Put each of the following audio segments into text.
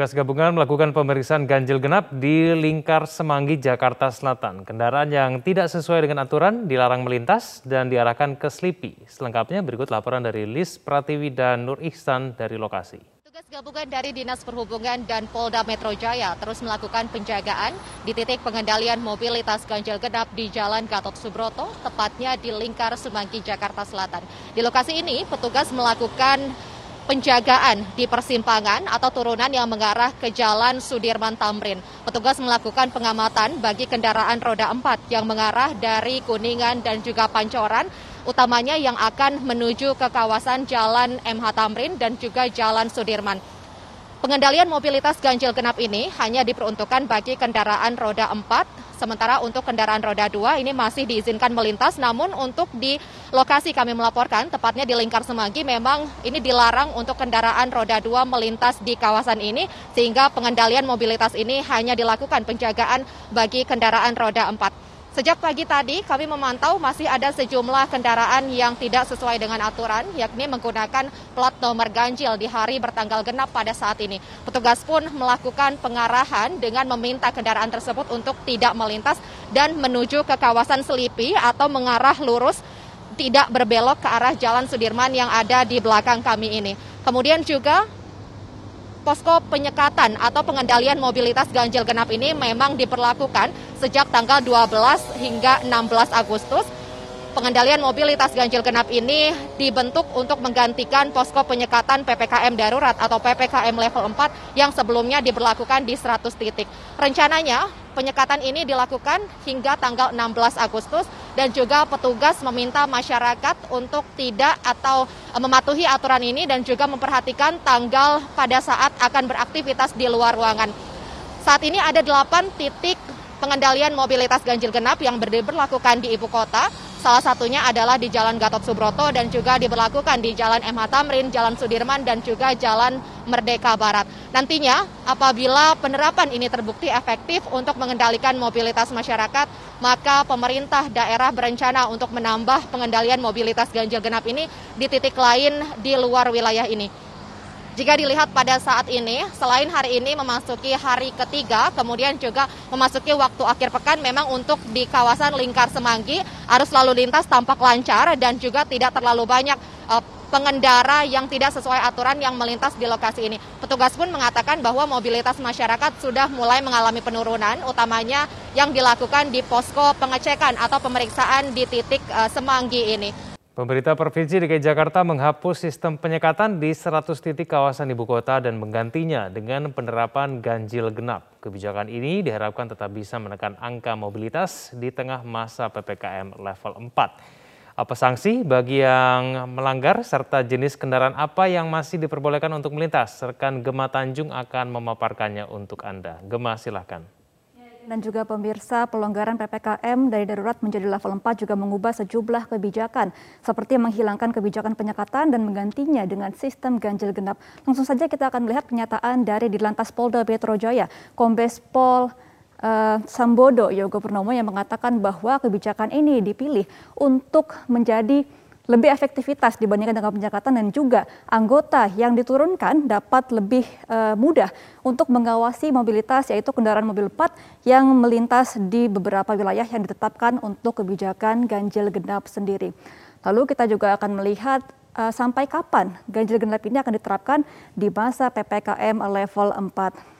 Petugas gabungan melakukan pemeriksaan ganjil genap di Lingkar Semanggi, Jakarta Selatan. Kendaraan yang tidak sesuai dengan aturan dilarang melintas dan diarahkan ke Slipi. Selengkapnya berikut laporan dari Lis Pratiwi dan Nur Ihsan dari lokasi. Petugas gabungan dari Dinas Perhubungan dan Polda Metro Jaya terus melakukan penjagaan di titik pengendalian mobilitas ganjil genap di Jalan Gatot Subroto, tepatnya di Lingkar Semanggi, Jakarta Selatan. Di lokasi ini, petugas melakukan penjagaan di persimpangan atau turunan yang mengarah ke Jalan Sudirman Tamrin. Petugas melakukan pengamatan bagi kendaraan roda 4 yang mengarah dari Kuningan dan juga Pancoran, utamanya yang akan menuju ke kawasan Jalan MH Tamrin dan juga Jalan Sudirman. Pengendalian mobilitas ganjil genap ini hanya diperuntukkan bagi kendaraan roda 4, sementara untuk kendaraan roda 2 ini masih diizinkan melintas, namun untuk di lokasi kami melaporkan, tepatnya di Lingkar Semanggi, memang ini dilarang untuk kendaraan roda 2 melintas di kawasan ini, sehingga pengendalian mobilitas ini hanya dilakukan penjagaan bagi kendaraan roda 4. Sejak pagi tadi kami memantau masih ada sejumlah kendaraan yang tidak sesuai dengan aturan, yakni menggunakan plat nomor ganjil di hari bertanggal genap pada saat ini. Petugas pun melakukan pengarahan dengan meminta kendaraan tersebut untuk tidak melintas dan menuju ke kawasan Selipi atau mengarah lurus tidak berbelok ke arah Jalan Sudirman yang ada di belakang kami ini. Kemudian juga posko penyekatan atau pengendalian mobilitas ganjil genap ini memang diperlakukan sejak tanggal 12 hingga 16 Agustus. Pengendalian mobilitas ganjil genap ini dibentuk untuk menggantikan posko penyekatan PPKM darurat atau PPKM level 4 yang sebelumnya diberlakukan di 100 titik. Rencananya penyekatan ini dilakukan hingga tanggal 16 Agustus dan juga petugas meminta masyarakat untuk tidak atau e, mematuhi aturan ini dan juga memperhatikan tanggal pada saat akan beraktivitas di luar ruangan. Saat ini ada 8 titik pengendalian mobilitas ganjil genap yang diberlakukan di ibu kota. Salah satunya adalah di Jalan Gatot Subroto dan juga diberlakukan di Jalan MH Tamrin, Jalan Sudirman, dan juga Jalan Merdeka Barat. Nantinya, apabila penerapan ini terbukti efektif untuk mengendalikan mobilitas masyarakat, maka pemerintah daerah berencana untuk menambah pengendalian mobilitas ganjil genap ini di titik lain di luar wilayah ini. Jika dilihat pada saat ini, selain hari ini memasuki hari ketiga, kemudian juga memasuki waktu akhir pekan, memang untuk di kawasan Lingkar Semanggi, arus lalu lintas tampak lancar dan juga tidak terlalu banyak uh, pengendara yang tidak sesuai aturan yang melintas di lokasi ini. Petugas pun mengatakan bahwa mobilitas masyarakat sudah mulai mengalami penurunan, utamanya yang dilakukan di posko pengecekan atau pemeriksaan di titik uh, Semanggi ini. Pemerintah Provinsi DKI Jakarta menghapus sistem penyekatan di 100 titik kawasan ibu kota dan menggantinya dengan penerapan ganjil genap. Kebijakan ini diharapkan tetap bisa menekan angka mobilitas di tengah masa PPKM level 4. Apa sanksi bagi yang melanggar serta jenis kendaraan apa yang masih diperbolehkan untuk melintas? Rekan Gema Tanjung akan memaparkannya untuk Anda. Gema silahkan dan juga pemirsa pelonggaran PPKM dari darurat menjadi level 4 juga mengubah sejumlah kebijakan seperti menghilangkan kebijakan penyekatan dan menggantinya dengan sistem ganjil genap. Langsung saja kita akan melihat pernyataan dari Dilantas Polda Metro Jaya, Kombes Pol Uh, Sambodo Yogo Purnomo yang mengatakan bahwa kebijakan ini dipilih untuk menjadi lebih efektivitas dibandingkan dengan penyekatan dan juga anggota yang diturunkan dapat lebih uh, mudah untuk mengawasi mobilitas yaitu kendaraan mobil plat yang melintas di beberapa wilayah yang ditetapkan untuk kebijakan ganjil genap sendiri. Lalu kita juga akan melihat uh, sampai kapan ganjil genap ini akan diterapkan di masa PPKM level 4.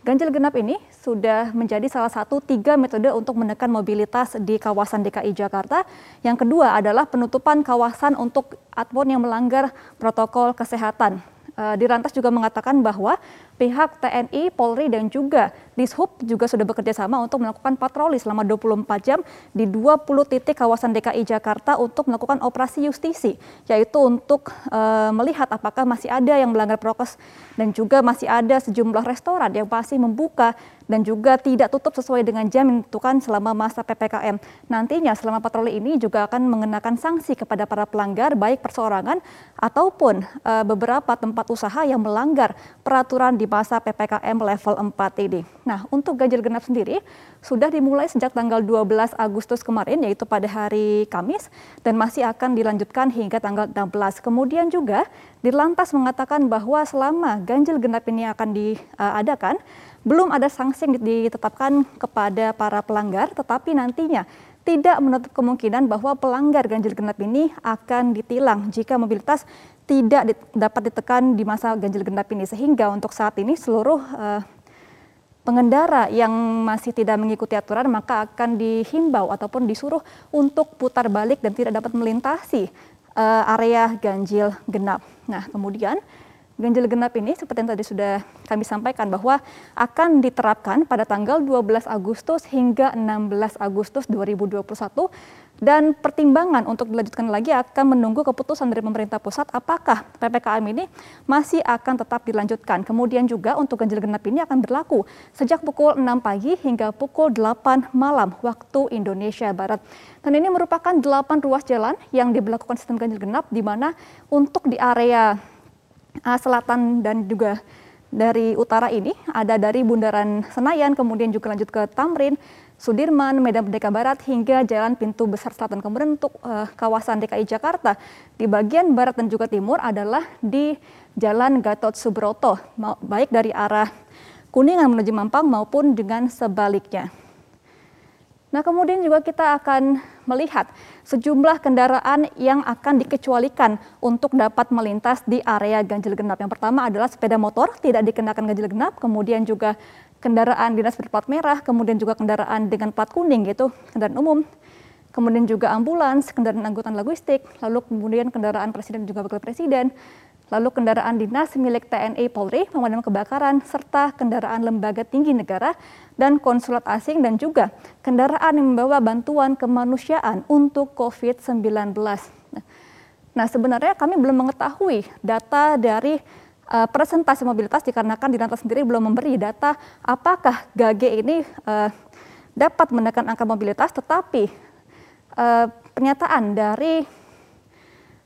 Ganjil genap ini sudah menjadi salah satu tiga metode untuk menekan mobilitas di kawasan DKI Jakarta. Yang kedua adalah penutupan kawasan untuk adpon yang melanggar protokol kesehatan. Eh, di Rantas juga mengatakan bahwa pihak TNI, Polri, dan juga Dishub juga sudah bekerja sama untuk melakukan patroli selama 24 jam di 20 titik kawasan DKI Jakarta untuk melakukan operasi justisi, yaitu untuk e, melihat apakah masih ada yang melanggar prokes dan juga masih ada sejumlah restoran yang masih membuka dan juga tidak tutup sesuai dengan jam yang ditentukan selama masa PPKM. Nantinya selama patroli ini juga akan mengenakan sanksi kepada para pelanggar baik perseorangan ataupun e, beberapa tempat usaha yang melanggar peraturan di masa PPKM level 4 ini. Nah, untuk ganjil genap sendiri sudah dimulai sejak tanggal 12 Agustus kemarin yaitu pada hari Kamis dan masih akan dilanjutkan hingga tanggal 16. Kemudian juga Dirlantas mengatakan bahwa selama ganjil genap ini akan diadakan belum ada sanksi yang ditetapkan kepada para pelanggar tetapi nantinya tidak menutup kemungkinan bahwa pelanggar ganjil genap ini akan ditilang jika mobilitas tidak dapat ditekan di masa ganjil genap ini sehingga untuk saat ini seluruh uh, pengendara yang masih tidak mengikuti aturan maka akan dihimbau ataupun disuruh untuk putar balik dan tidak dapat melintasi uh, area ganjil genap. Nah, kemudian ganjil genap ini seperti yang tadi sudah kami sampaikan bahwa akan diterapkan pada tanggal 12 Agustus hingga 16 Agustus 2021 dan pertimbangan untuk dilanjutkan lagi akan menunggu keputusan dari pemerintah pusat apakah PPKM ini masih akan tetap dilanjutkan. Kemudian juga untuk ganjil genap ini akan berlaku sejak pukul 6 pagi hingga pukul 8 malam waktu Indonesia Barat. Dan ini merupakan 8 ruas jalan yang diberlakukan sistem ganjil genap di mana untuk di area uh, selatan dan juga dari utara ini ada dari Bundaran Senayan kemudian juga lanjut ke Tamrin Sudirman, Medan Merdeka Barat hingga Jalan Pintu Besar Selatan. Kemudian untuk uh, kawasan DKI Jakarta di bagian barat dan juga timur adalah di Jalan Gatot Subroto, baik dari arah Kuningan menuju Mampang maupun dengan sebaliknya. Nah, kemudian juga kita akan melihat sejumlah kendaraan yang akan dikecualikan untuk dapat melintas di area ganjil genap. Yang pertama adalah sepeda motor tidak dikenakan ganjil genap, kemudian juga kendaraan dinas berplat merah, kemudian juga kendaraan dengan plat kuning gitu, kendaraan umum, kemudian juga ambulans, kendaraan angkutan logistik, lalu kemudian kendaraan presiden juga wakil presiden, lalu kendaraan dinas milik TNI Polri, pemadam kebakaran, serta kendaraan lembaga tinggi negara dan konsulat asing dan juga kendaraan yang membawa bantuan kemanusiaan untuk COVID-19. Nah, sebenarnya kami belum mengetahui data dari uh, presentasi mobilitas dikarenakan Dinantas sendiri belum memberi data apakah GAGE ini uh, dapat menekan angka mobilitas, tetapi uh, pernyataan dari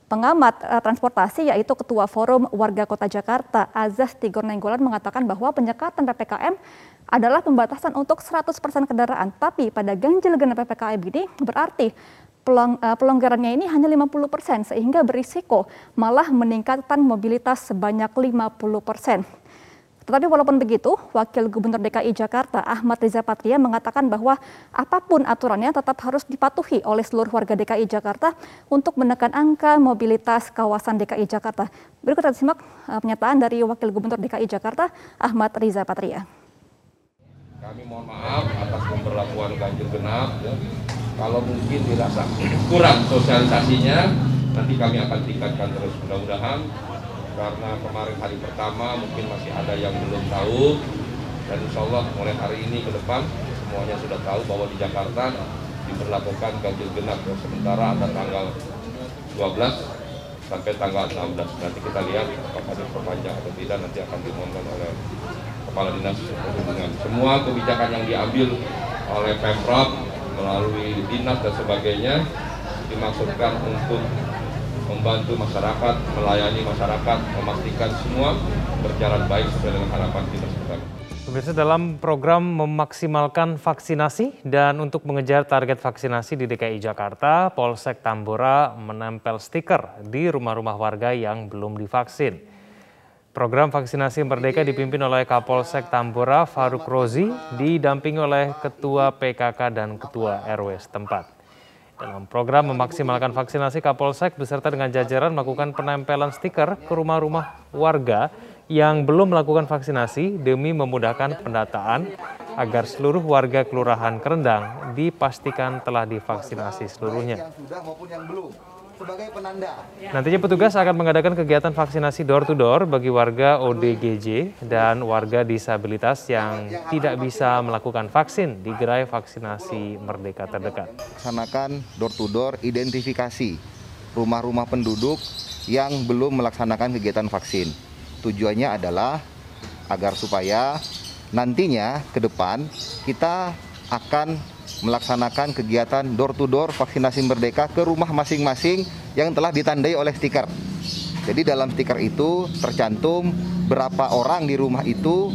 pengamat uh, transportasi yaitu Ketua Forum Warga Kota Jakarta Azaz Tigor Nenggolan mengatakan bahwa penyekatan PPKM adalah pembatasan untuk 100% kendaraan, tapi pada ganjil genap PPKM ini berarti pelong, uh, pelonggarannya ini hanya 50 persen sehingga berisiko malah meningkatkan mobilitas sebanyak 50 persen. Tetapi walaupun begitu, Wakil Gubernur DKI Jakarta Ahmad Riza Patria mengatakan bahwa apa pun aturannya tetap harus dipatuhi oleh seluruh warga DKI Jakarta untuk menekan angka mobilitas kawasan DKI Jakarta. Berikut kita simak uh, pernyataan dari Wakil Gubernur DKI Jakarta Ahmad Riza Patria. Kami mohon maaf atas pemberlakuan ganjil genap. Ya kalau mungkin dirasa kurang sosialisasinya nanti kami akan tingkatkan terus mudah-mudahan karena kemarin hari pertama mungkin masih ada yang belum tahu. Dan insya Allah mulai hari ini ke depan semuanya sudah tahu bahwa di Jakarta diberlakukan ganjil genap. Ya. sementara ada tanggal 12 sampai tanggal 16 nanti kita lihat apakah diperpanjang atau tidak. Nanti akan dimohonkan oleh kepala dinas perhubungan. Semua kebijakan yang diambil oleh Pemprov melalui dinas dan sebagainya dimaksudkan untuk membantu masyarakat, melayani masyarakat, memastikan semua berjalan baik sesuai dengan harapan kita semua. Pemirsa dalam program memaksimalkan vaksinasi dan untuk mengejar target vaksinasi di DKI Jakarta, Polsek Tambora menempel stiker di rumah-rumah warga yang belum divaksin. Program vaksinasi Merdeka dipimpin oleh Kapolsek Tambora Faruk Rozi, didampingi oleh Ketua PKK dan Ketua RW setempat. Dalam program memaksimalkan vaksinasi, Kapolsek beserta dengan jajaran melakukan penempelan stiker ke rumah-rumah warga yang belum melakukan vaksinasi demi memudahkan pendataan agar seluruh warga Kelurahan Kerendang dipastikan telah divaksinasi seluruhnya sebagai penanda. Nantinya petugas akan mengadakan kegiatan vaksinasi door to door bagi warga ODGJ dan warga disabilitas yang tidak bisa melakukan vaksin di gerai vaksinasi Merdeka terdekat. Laksanakan door to door identifikasi rumah-rumah penduduk yang belum melaksanakan kegiatan vaksin. Tujuannya adalah agar supaya nantinya ke depan kita akan melaksanakan kegiatan door to door vaksinasi merdeka ke rumah masing-masing yang telah ditandai oleh stiker. Jadi dalam stiker itu tercantum berapa orang di rumah itu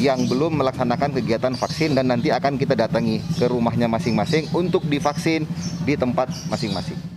yang belum melaksanakan kegiatan vaksin dan nanti akan kita datangi ke rumahnya masing-masing untuk divaksin di tempat masing-masing.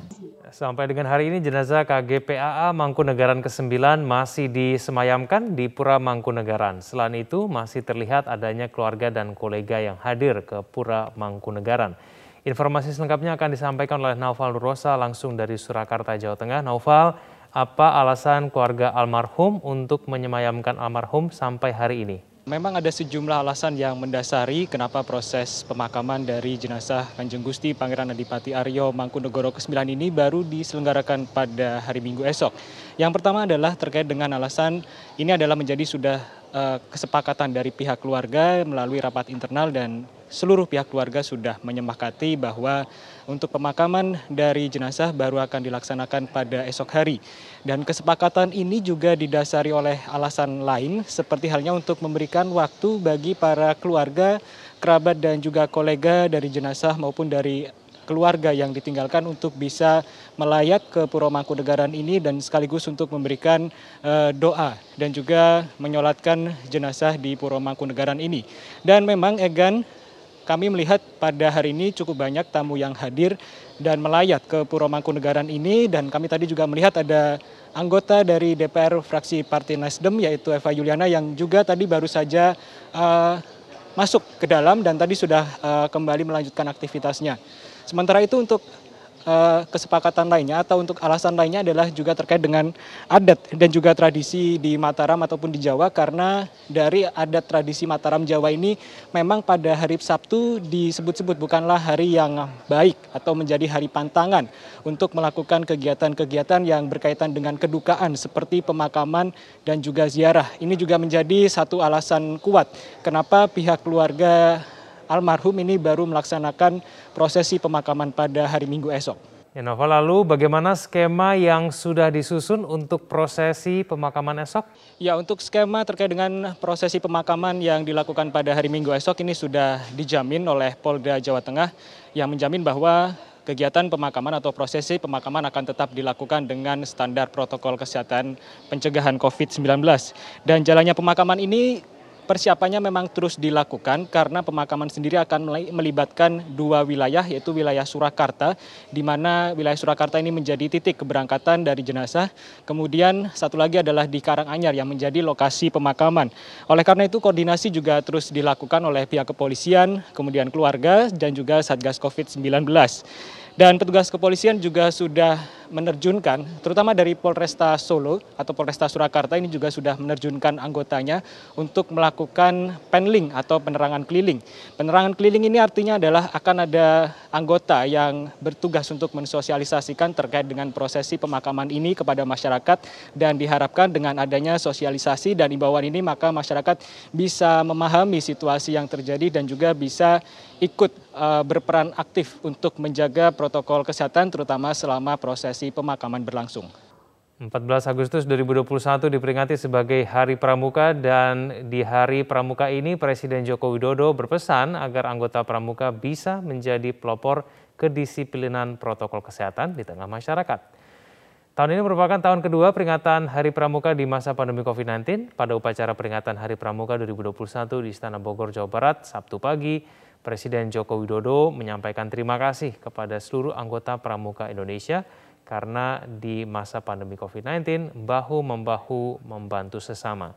Sampai dengan hari ini jenazah KGPAA Mangkunegaran ke-9 masih disemayamkan di Pura Mangkunegaran. Selain itu masih terlihat adanya keluarga dan kolega yang hadir ke Pura Mangkunegaran. Informasi selengkapnya akan disampaikan oleh Naufal Nurosa langsung dari Surakarta, Jawa Tengah. Naufal, apa alasan keluarga almarhum untuk menyemayamkan almarhum sampai hari ini? Memang ada sejumlah alasan yang mendasari kenapa proses pemakaman dari jenazah Kanjeng Gusti Pangeran Adipati Aryo Mangkunegoro ke-9 ini baru diselenggarakan pada hari Minggu esok. Yang pertama adalah terkait dengan alasan ini adalah menjadi sudah uh, kesepakatan dari pihak keluarga melalui rapat internal dan seluruh pihak keluarga sudah menyepakati bahwa untuk pemakaman dari jenazah baru akan dilaksanakan pada esok hari. Dan kesepakatan ini juga didasari oleh alasan lain seperti halnya untuk memberikan waktu bagi para keluarga, kerabat dan juga kolega dari jenazah maupun dari keluarga yang ditinggalkan untuk bisa melayat ke Puro Mangkunegaran ini dan sekaligus untuk memberikan uh, doa dan juga menyolatkan jenazah di Puro Mangkunegaran ini. Dan memang Egan kami melihat pada hari ini cukup banyak tamu yang hadir dan melayat ke Puro Mangkunegaran ini dan kami tadi juga melihat ada anggota dari DPR fraksi Partai Nasdem yaitu Eva Yuliana yang juga tadi baru saja uh, masuk ke dalam dan tadi sudah uh, kembali melanjutkan aktivitasnya. Sementara itu untuk Eh, kesepakatan lainnya atau untuk alasan lainnya adalah juga terkait dengan adat dan juga tradisi di Mataram ataupun di Jawa karena dari adat tradisi Mataram Jawa ini memang pada hari Sabtu disebut-sebut bukanlah hari yang baik atau menjadi hari pantangan untuk melakukan kegiatan-kegiatan yang berkaitan dengan kedukaan seperti pemakaman dan juga ziarah. Ini juga menjadi satu alasan kuat kenapa pihak keluarga almarhum ini baru melaksanakan prosesi pemakaman pada hari Minggu esok. Ya, Nova, lalu bagaimana skema yang sudah disusun untuk prosesi pemakaman esok? Ya, untuk skema terkait dengan prosesi pemakaman yang dilakukan pada hari Minggu esok ini sudah dijamin oleh Polda Jawa Tengah yang menjamin bahwa kegiatan pemakaman atau prosesi pemakaman akan tetap dilakukan dengan standar protokol kesehatan pencegahan COVID-19. Dan jalannya pemakaman ini persiapannya memang terus dilakukan karena pemakaman sendiri akan melibatkan dua wilayah yaitu wilayah Surakarta di mana wilayah Surakarta ini menjadi titik keberangkatan dari jenazah. Kemudian satu lagi adalah di Karanganyar yang menjadi lokasi pemakaman. Oleh karena itu koordinasi juga terus dilakukan oleh pihak kepolisian, kemudian keluarga dan juga Satgas Covid-19. Dan petugas kepolisian juga sudah menerjunkan, terutama dari Polresta Solo atau Polresta Surakarta ini juga sudah menerjunkan anggotanya untuk melakukan penling atau penerangan keliling. Penerangan keliling ini artinya adalah akan ada anggota yang bertugas untuk mensosialisasikan terkait dengan prosesi pemakaman ini kepada masyarakat dan diharapkan dengan adanya sosialisasi dan imbauan ini maka masyarakat bisa memahami situasi yang terjadi dan juga bisa ikut uh, berperan aktif untuk menjaga protokol kesehatan terutama selama prosesi pemakaman berlangsung. 14 Agustus 2021 diperingati sebagai Hari Pramuka dan di Hari Pramuka ini Presiden Joko Widodo berpesan agar anggota Pramuka bisa menjadi pelopor kedisiplinan protokol kesehatan di tengah masyarakat. Tahun ini merupakan tahun kedua peringatan Hari Pramuka di masa pandemi COVID-19. Pada upacara peringatan Hari Pramuka 2021 di Istana Bogor, Jawa Barat, Sabtu pagi, Presiden Joko Widodo menyampaikan terima kasih kepada seluruh anggota Pramuka Indonesia karena di masa pandemi COVID-19 bahu-membahu membantu sesama.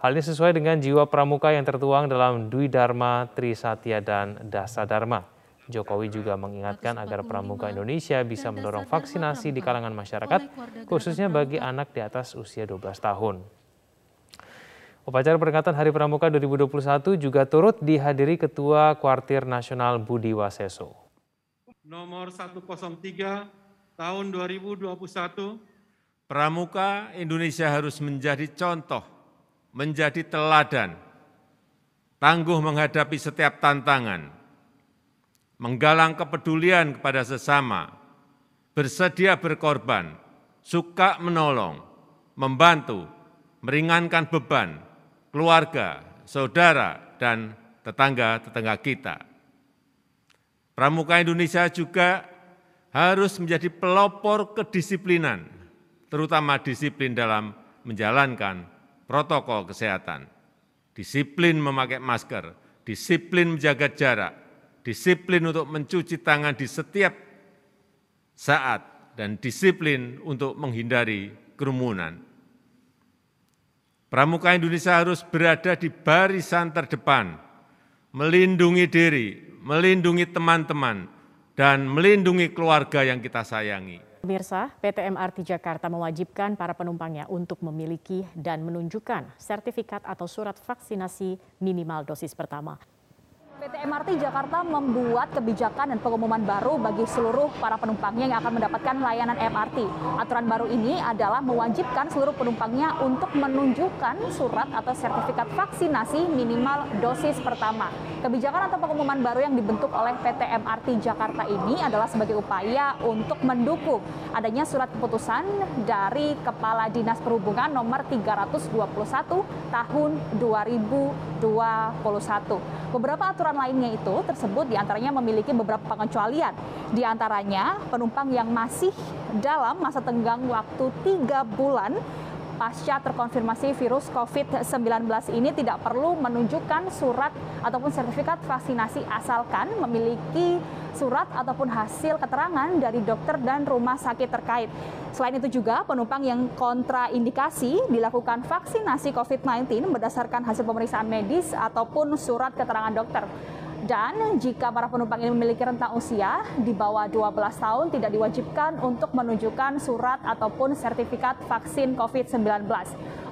Hal ini sesuai dengan jiwa pramuka yang tertuang dalam Dwi Dharma, Trisatya, dan Dasa Dharma. Jokowi juga mengingatkan agar pramuka Indonesia bisa mendorong vaksinasi di kalangan masyarakat, khususnya bagi anak di atas usia 12 tahun. Upacara peringatan Hari Pramuka 2021 juga turut dihadiri Ketua Kuartir Nasional Budi Waseso. Nomor 103 tahun 2021, Pramuka Indonesia harus menjadi contoh, menjadi teladan, tangguh menghadapi setiap tantangan, menggalang kepedulian kepada sesama, bersedia berkorban, suka menolong, membantu, meringankan beban, keluarga, saudara, dan tetangga-tetangga kita. Pramuka Indonesia juga harus menjadi pelopor kedisiplinan, terutama disiplin dalam menjalankan protokol kesehatan. disiplin memakai masker, disiplin menjaga jarak, disiplin untuk mencuci tangan di setiap saat, dan disiplin untuk menghindari kerumunan. Pramuka Indonesia harus berada di barisan terdepan, melindungi diri, melindungi teman-teman, dan melindungi keluarga yang kita sayangi. Pemirsa, PT MRT Jakarta mewajibkan para penumpangnya untuk memiliki dan menunjukkan sertifikat atau surat vaksinasi minimal dosis pertama. PT MRT Jakarta membuat kebijakan dan pengumuman baru bagi seluruh para penumpangnya yang akan mendapatkan layanan MRT. Aturan baru ini adalah mewajibkan seluruh penumpangnya untuk menunjukkan surat atau sertifikat vaksinasi minimal dosis pertama. Kebijakan atau pengumuman baru yang dibentuk oleh PT MRT Jakarta ini adalah sebagai upaya untuk mendukung adanya surat keputusan dari Kepala Dinas Perhubungan nomor 321 tahun 2021. Beberapa aturan lainnya itu tersebut di antaranya memiliki beberapa pengecualian. Di antaranya penumpang yang masih dalam masa tenggang waktu tiga bulan pasca terkonfirmasi virus COVID-19 ini tidak perlu menunjukkan surat ataupun sertifikat vaksinasi asalkan memiliki surat ataupun hasil keterangan dari dokter dan rumah sakit terkait. Selain itu juga penumpang yang kontraindikasi dilakukan vaksinasi COVID-19 berdasarkan hasil pemeriksaan medis ataupun surat keterangan dokter. Dan jika para penumpang ini memiliki rentang usia di bawah 12 tahun tidak diwajibkan untuk menunjukkan surat ataupun sertifikat vaksin COVID-19.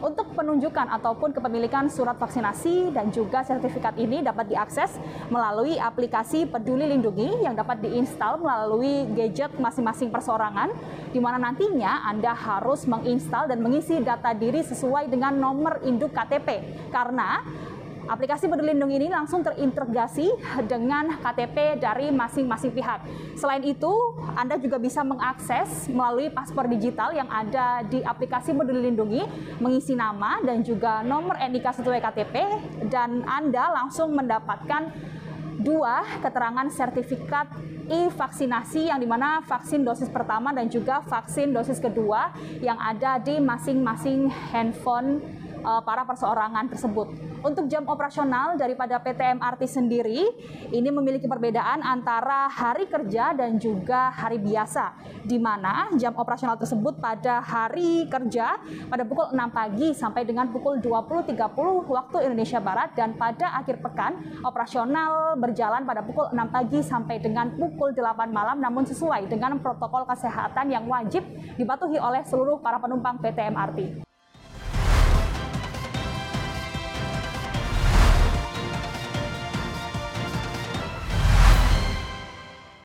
Untuk penunjukan ataupun kepemilikan surat vaksinasi dan juga sertifikat ini dapat diakses melalui aplikasi Peduli Lindungi yang dapat diinstal melalui gadget masing-masing perseorangan di mana nantinya Anda harus menginstal dan mengisi data diri sesuai dengan nomor induk KTP karena Aplikasi Peduli Lindungi ini langsung terintegrasi dengan KTP dari masing-masing pihak. Selain itu, Anda juga bisa mengakses melalui paspor digital yang ada di aplikasi Peduli Lindungi, mengisi nama dan juga nomor NIK sesuai KTP, dan Anda langsung mendapatkan dua keterangan sertifikat e-vaksinasi yang di mana vaksin dosis pertama dan juga vaksin dosis kedua yang ada di masing-masing handphone uh, para perseorangan tersebut. Untuk jam operasional daripada PT MRT sendiri ini memiliki perbedaan antara hari kerja dan juga hari biasa di mana jam operasional tersebut pada hari kerja pada pukul 6 pagi sampai dengan pukul 20.30 waktu Indonesia Barat dan pada akhir pekan operasional berjalan pada pukul 6 pagi sampai dengan pukul 8 malam namun sesuai dengan protokol kesehatan yang wajib dipatuhi oleh seluruh para penumpang PT MRT.